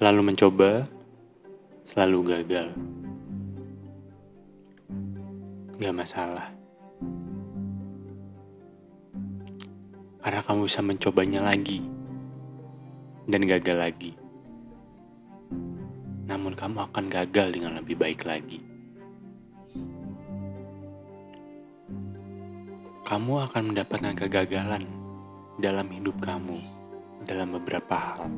Selalu mencoba, selalu gagal. Gak masalah. Karena kamu bisa mencobanya lagi dan gagal lagi. Namun kamu akan gagal dengan lebih baik lagi. Kamu akan mendapatkan kegagalan dalam hidup kamu dalam beberapa hal.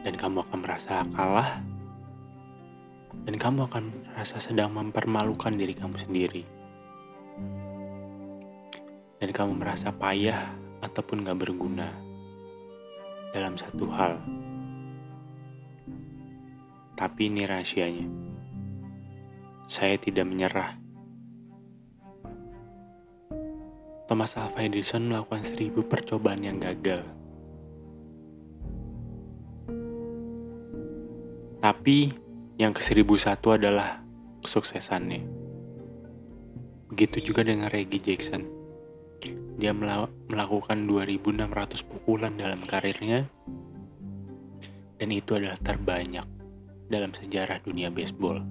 Dan kamu akan merasa kalah dan kamu akan merasa sedang mempermalukan diri kamu sendiri. Dan kamu merasa payah ataupun gak berguna dalam satu hal. Tapi ini rahasianya. Saya tidak menyerah. Thomas Alva Edison melakukan seribu percobaan yang gagal. Tapi yang ke satu adalah kesuksesannya. Begitu juga dengan Reggie Jackson. Dia melakukan 2600 pukulan dalam karirnya dan itu adalah terbanyak dalam sejarah dunia baseball.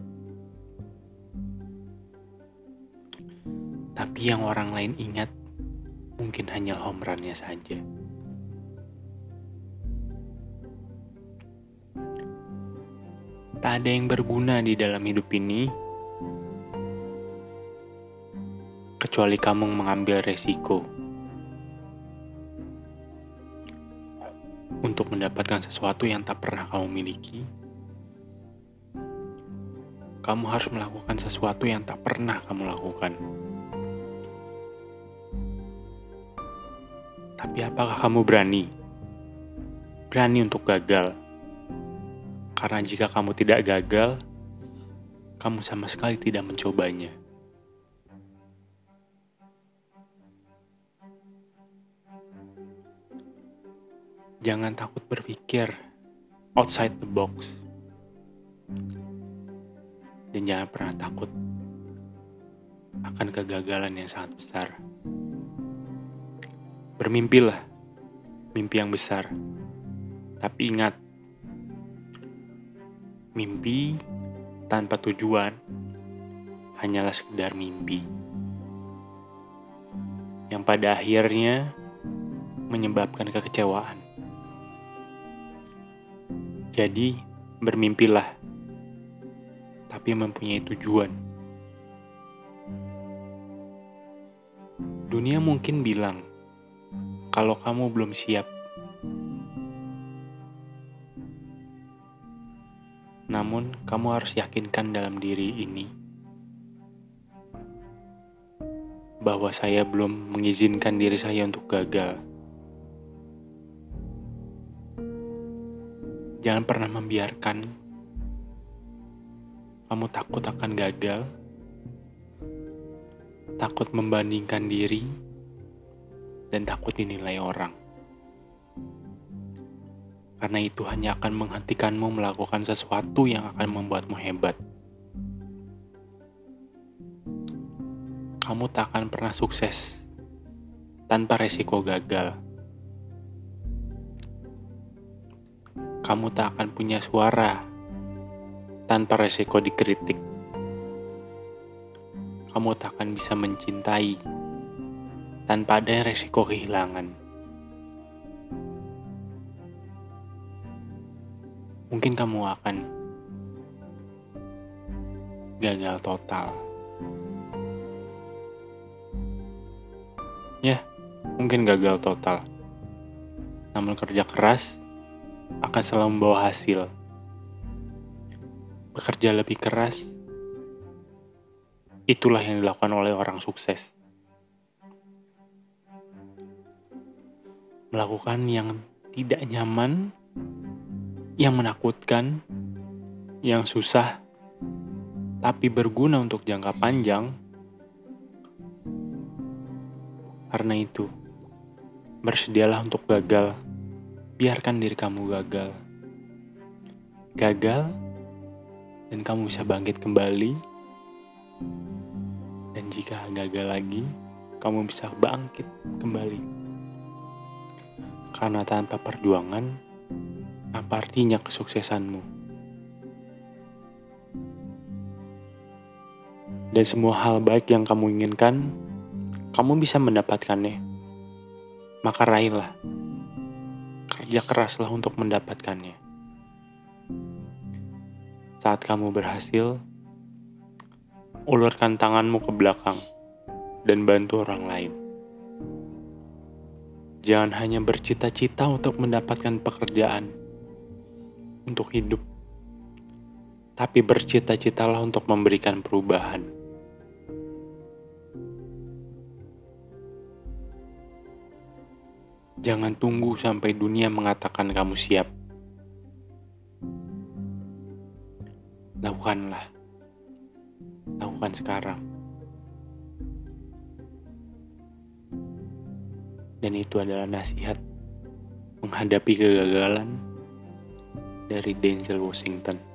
Tapi yang orang lain ingat mungkin hanya home saja. Tak ada yang berguna di dalam hidup ini kecuali kamu mengambil resiko untuk mendapatkan sesuatu yang tak pernah kamu miliki. Kamu harus melakukan sesuatu yang tak pernah kamu lakukan. Tapi apakah kamu berani? Berani untuk gagal. Karena jika kamu tidak gagal, kamu sama sekali tidak mencobanya. Jangan takut berpikir outside the box. Dan jangan pernah takut akan kegagalan yang sangat besar. Bermimpilah, mimpi yang besar. Tapi ingat, mimpi tanpa tujuan hanyalah sekedar mimpi. Yang pada akhirnya menyebabkan kekecewaan. Jadi, bermimpilah, tapi mempunyai tujuan. Dunia mungkin bilang, kalau kamu belum siap. Namun, kamu harus yakinkan dalam diri ini bahwa saya belum mengizinkan diri saya untuk gagal. Jangan pernah membiarkan kamu takut akan gagal, takut membandingkan diri dan takut dinilai orang. Karena itu hanya akan menghentikanmu melakukan sesuatu yang akan membuatmu hebat. Kamu tak akan pernah sukses tanpa resiko gagal. Kamu tak akan punya suara tanpa resiko dikritik. Kamu tak akan bisa mencintai tanpa ada resiko kehilangan. Mungkin kamu akan gagal total. Ya, mungkin gagal total. Namun kerja keras akan selalu membawa hasil. Bekerja lebih keras, itulah yang dilakukan oleh orang sukses. melakukan yang tidak nyaman, yang menakutkan, yang susah, tapi berguna untuk jangka panjang. Karena itu, bersedialah untuk gagal. Biarkan diri kamu gagal. Gagal, dan kamu bisa bangkit kembali. Dan jika gagal lagi, kamu bisa bangkit kembali. Karena tanpa perjuangan, apa artinya kesuksesanmu. Dan semua hal baik yang kamu inginkan, kamu bisa mendapatkannya. Maka raihlah. Kerja keraslah untuk mendapatkannya. Saat kamu berhasil, ulurkan tanganmu ke belakang dan bantu orang lain. Jangan hanya bercita-cita untuk mendapatkan pekerjaan untuk hidup, tapi bercita-citalah untuk memberikan perubahan. Jangan tunggu sampai dunia mengatakan kamu siap. Lakukanlah. Lakukan sekarang. Dan itu adalah nasihat menghadapi kegagalan dari Denzel Washington.